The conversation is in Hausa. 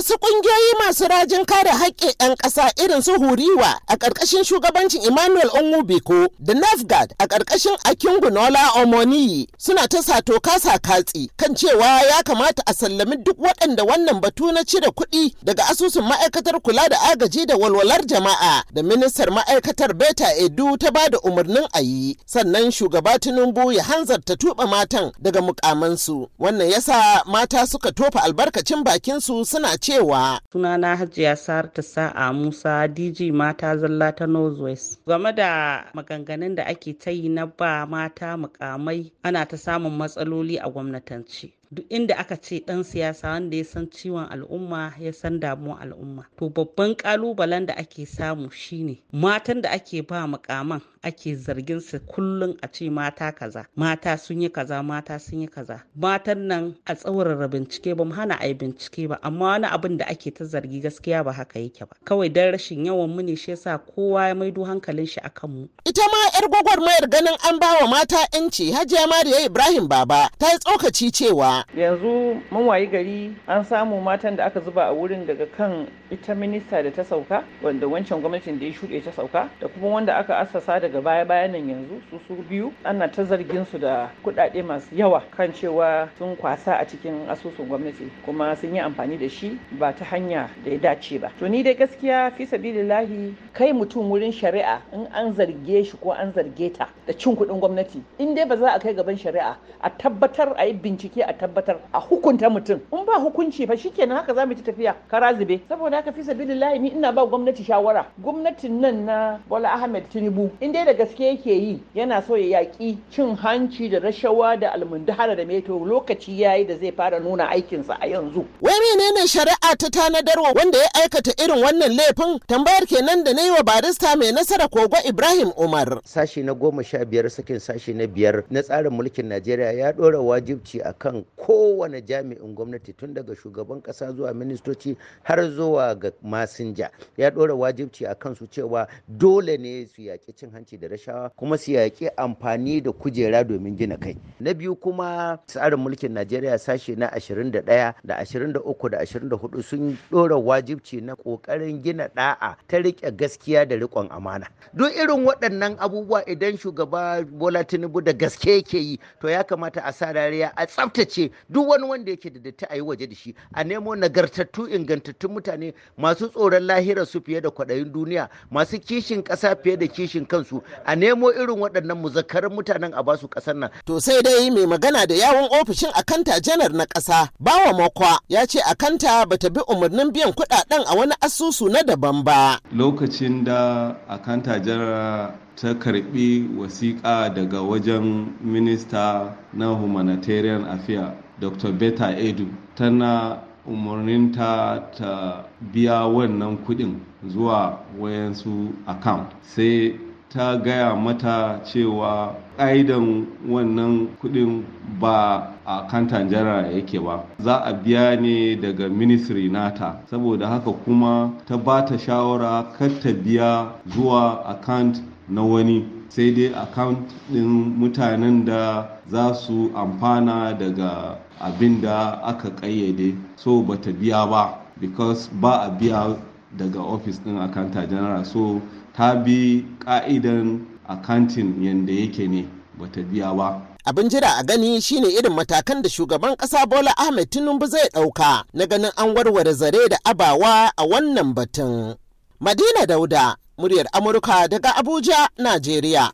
Wasu ƙungiyoyi masu rajin kare haƙƙin 'yan ƙasa irin su Huriwa a ƙarƙashin shugabancin Emmanuel Onwubiko da Nafgad a ƙarƙashin Akingunola Omoniyi suna ta sato kasa katsi kan cewa ya kamata a sallami duk waɗanda wannan batu na cire kuɗi daga asusun ma'aikatar kula da agaji da walwalar jama'a da ministar ma'aikatar Beta Edu ta ba da umarnin a yi sannan shugaba Tinubu ya hanzarta tuɓa matan daga mukamansu. Wannan yasa mata suka tofa albarkacin bakinsu suna cewa sunana hajiya sarta sa'a musa dj mata zalla ta northwest game da maganganun da ake ta yi na ba mata mukamai ana ta samun matsaloli a gwamnatance. Duk inda aka ce dan siyasa wanda ya san ciwon al'umma ya san damuwar al'umma. To babban kalubalen da ake samu shine matan da ake ba mukaman ake zargin su kullum a ce mata kaza mata sun yi kaza mata sun yi kaza. Matan nan a tsaurara bincike ba mu hana a yi bincike ba amma wani abin da ake ta zargi gaskiya ba haka yake ba. Kawai dan rashin yawan mu ne shi yasa kowa ya maido hankalin shi akan mu. Ita ma yar gwagwarmayar ganin an ba wa mata yanci hajiya mariya ibrahim baba ta yi tsokaci cewa yanzu mun wayi gari an samu matan da aka zuba a wurin daga kan ita minista da ta sauka wanda wancan gwamnatin da ya shuɗe ta sauka da kuma wanda aka assasa daga baya bayan nan yanzu su su biyu. Ana ta zargin su da kuɗaɗe masu yawa kan cewa sun kwasa a cikin asusun gwamnati kuma sun yi amfani da shi ba ta hanya da ya dace ba. To ni dai gaskiya fi sabilillahi kai mutum wurin shari'a in an zarge shi ko an zarge ta da cin kuɗin gwamnati in dai ba za a kai gaban shari'a a tabbatar a yi bincike a tabbatar a hukunta mutum. In ba hukunci fa shikenan haka za mu ci tafiya. Kara zube. Saboda haka fi sabilillahi ni ina ba gwamnati shawara. Gwamnatin nan na Bola Ahmed Tinubu in dai da gaske yake yi yana so ya yaki cin hanci da rashawa da almundahara da meto. Lokaci yayi da zai fara nuna aikinsa a yanzu. Wai menene shari'a ta tanadarwa wanda ya aikata irin wannan laifin? Tambayar kenan da na yi wa barista mai nasara kogo Ibrahim Umar. Sashi na goma sha biyar sakin sashi na biyar na tsarin mulkin Najeriya ya ɗora wajibci akan kowane jami'in gwamnati tun daga shugaban kasa zuwa ministoci har zuwa ga masinja. Ya ɗora wajibci a kansu cewa dole ne su yaƙi cin hanci da rashawa kuma su yaƙi amfani da kujera domin gina kai. Na biyu kuma tsarin mulkin najeriya sashe na 21 da 23 da 24 sun ɗora wajibci na ƙoƙarin gina ɗa'a ta riƙe gaskiya da riƙon amana. Duk irin waɗannan abubuwa idan shugaba bola tinubu da gaske yake yi to ya kamata a sa rariya a tsaftace duk wani wanda yake da datti a yi waje da shi a nemo nagartattu ingantattun mutane masu tsoron lahira su fiye da kwaɗayin duniya masu kishin ƙasa fiye da kishin kansu a nemo irin waɗannan muzakkarin mutanen a ba su ƙasar nan. to sai dai mai magana da yawon ofishin akanta janar na ƙasa bawa makwa ya ce akanta bata bi umarnin biyan kuɗaɗen a wani asusu na daban ba. lokacin da akanta janar ta karɓi wasiƙa daga wajen minista na humanitarian affairs dr. Beta edu tana umarninta ta biya wannan kuɗin zuwa wayansu account. Sai ta gaya mata cewa ƙa'idan wannan kuɗin ba a kantan jara yake ba. Za a biya ne daga ministry nata. Saboda haka kuma ta ba ta shawara kar ta biya zuwa account na wani. Sai dai account ɗin mutanen da za su amfana daga abin da aka ƙayyade so bata biya ba because ba a biya daga office ɗin akanta general. So ta bi ƙa'idan accounting yadda yake ne bata biya ba. Abin jira a gani shine irin matakan da shugaban kasa bola ahmed tinubu zai ɗauka na ganin an warware zare da abawa a wannan batun. Madina dauda muryar amurka daga abuja najeriya.